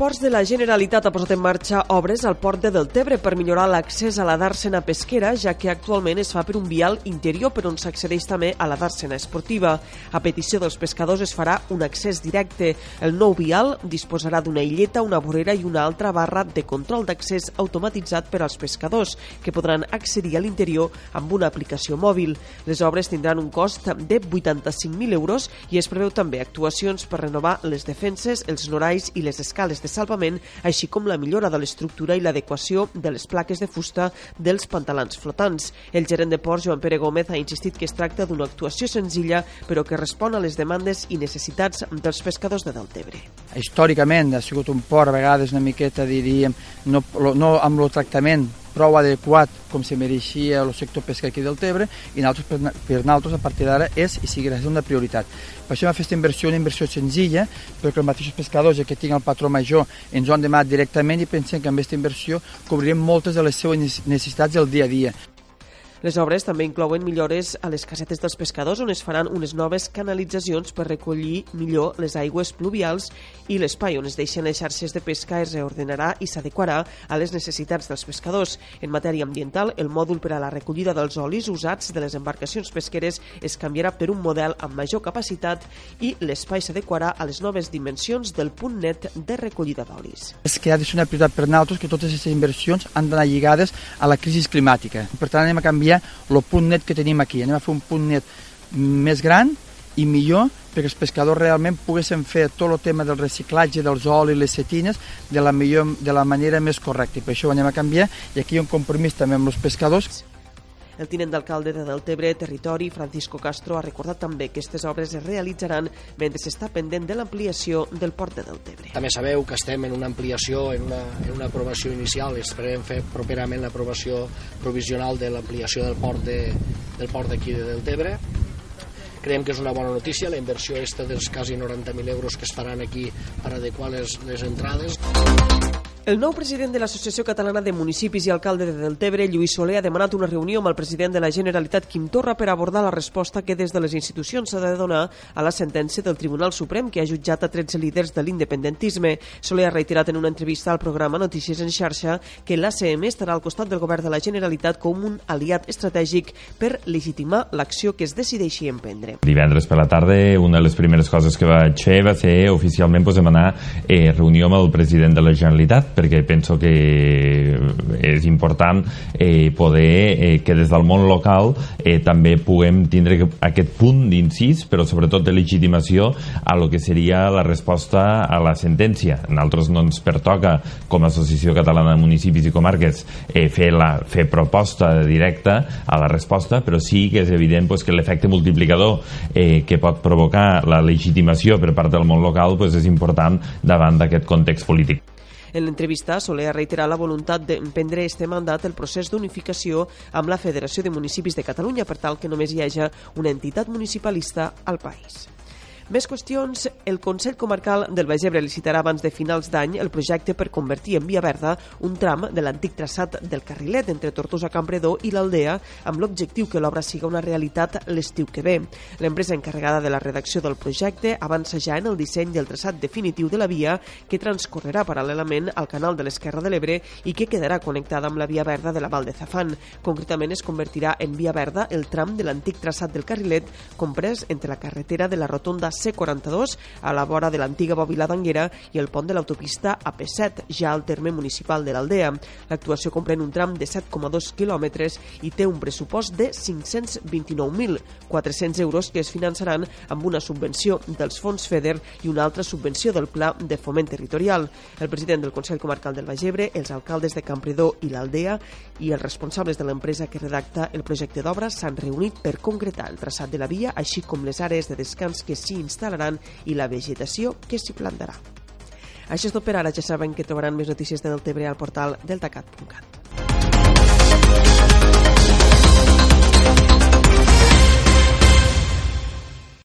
Ports de la Generalitat ha posat en marxa obres al port de Deltebre per millorar l'accés a la dàrsena pesquera, ja que actualment es fa per un vial interior per on s'accedeix també a la dàrsena esportiva. A petició dels pescadors es farà un accés directe. El nou vial disposarà d'una illeta, una vorera i una altra barra de control d'accés automatitzat per als pescadors, que podran accedir a l'interior amb una aplicació mòbil. Les obres tindran un cost de 85.000 euros i es preveu també actuacions per renovar les defenses, els norais i les escales de salvament, així com la millora de l'estructura i l'adequació de les plaques de fusta dels pantalans flotants. El gerent de Port, Joan Pere Gómez, ha insistit que es tracta d'una actuació senzilla, però que respon a les demandes i necessitats dels pescadors de Deltebre. Històricament ha sigut un port a vegades una miqueta, diríem, no, no amb el tractament prou adequat com se mereixia el sector pesca aquí del Tebre i nosaltres, per, per nosaltres a partir d'ara és i seguirà sent una prioritat. Per això hem fet aquesta inversió, una inversió senzilla, perquè els mateixos pescadors, ja que tinc el patró major, ens ho han demanat directament i pensem que amb aquesta inversió cobrirem moltes de les seves necessitats del dia a dia. Les obres també inclouen millores a les casetes dels pescadors on es faran unes noves canalitzacions per recollir millor les aigües pluvials i l'espai on es deixen les xarxes de pesca es reordenarà i s'adequarà a les necessitats dels pescadors. En matèria ambiental, el mòdul per a la recollida dels olis usats de les embarcacions pesqueres es canviarà per un model amb major capacitat i l'espai s'adequarà a les noves dimensions del punt net de recollida d'olis. És que ha de ser una prioritat per nosaltres que totes aquestes inversions han d'anar lligades a la crisi climàtica. Per tant, anem a canviar el punt net que tenim aquí. Anem a fer un punt net més gran i millor perquè els pescadors realment poguessin fer tot el tema del reciclatge dels olis i les cetines de la, millor, de la manera més correcta. I per això ho anem a canviar i aquí hi ha un compromís també amb els pescadors el tinent d'alcalde de Deltebre Territori, Francisco Castro, ha recordat també que aquestes obres es realitzaran mentre s'està pendent de l'ampliació del port de Deltebre. També sabeu que estem en una ampliació, en una, en una aprovació inicial, esperem fer properament l'aprovació provisional de l'ampliació del port de, del port d'aquí de Deltebre. Creiem que és una bona notícia, la inversió esta dels quasi 90.000 euros que es faran aquí per adequar les, les entrades. El nou president de l'Associació Catalana de Municipis i alcalde de Deltebre, Lluís Soler, ha demanat una reunió amb el president de la Generalitat, Quim Torra, per abordar la resposta que des de les institucions s'ha de donar a la sentència del Tribunal Suprem que ha jutjat a 13 líders de l'independentisme. Soler ha reiterat en una entrevista al programa Notícies en xarxa que l'ACM estarà al costat del govern de la Generalitat com un aliat estratègic per legitimar l'acció que es decideixi emprendre. Divendres per la tarda, una de les primeres coses que vaig fer va ser oficialment pues, demanar eh, reunió amb el president de la Generalitat perquè penso que és important eh, poder eh, que des del món local eh, també puguem tindre aquest punt d'incís, però sobretot de legitimació a lo que seria la resposta a la sentència. A nosaltres no ens pertoca, com a Associació Catalana de Municipis i Comarques, eh, fer, la, fer proposta directa a la resposta, però sí que és evident pues, que l'efecte multiplicador eh, que pot provocar la legitimació per part del món local pues, és important davant d'aquest context polític. En l'entrevista, Soler ha reiterat la voluntat d'emprendre este mandat el procés d'unificació amb la Federació de Municipis de Catalunya per tal que només hi hagi una entitat municipalista al país. Més qüestions. El Consell Comarcal del Baix Ebre licitarà abans de finals d'any el projecte per convertir en via verda un tram de l'antic traçat del Carrilet entre Tortosa Campredó i l'Aldea amb l'objectiu que l'obra siga una realitat l'estiu que ve. L'empresa encarregada de la redacció del projecte avança ja en el disseny del traçat definitiu de la via que transcorrerà paral·lelament al canal de l'Esquerra de l'Ebre i que quedarà connectada amb la via verda de la Val de Zafán. Concretament es convertirà en via verda el tram de l'antic traçat del Carrilet comprès entre la carretera de la Rotonda C42 a la vora de l'antiga bòbila d'Anguera i el pont de l'autopista AP7, ja al terme municipal de l'Aldea. L'actuació comprèn un tram de 7,2 quilòmetres i té un pressupost de 529.400 euros que es finançaran amb una subvenció dels fons FEDER i una altra subvenció del Pla de Foment Territorial. El president del Consell Comarcal del Baix Ebre, els alcaldes de Campredó i l'Aldea i els responsables de l'empresa que redacta el projecte d'obra s'han reunit per concretar el traçat de la via, així com les àrees de descans que instal·laran i la vegetació que s'hi plantarà. Això és tot per ara. Ja saben que trobaran més notícies de Deltebre al portal deltacat.cat.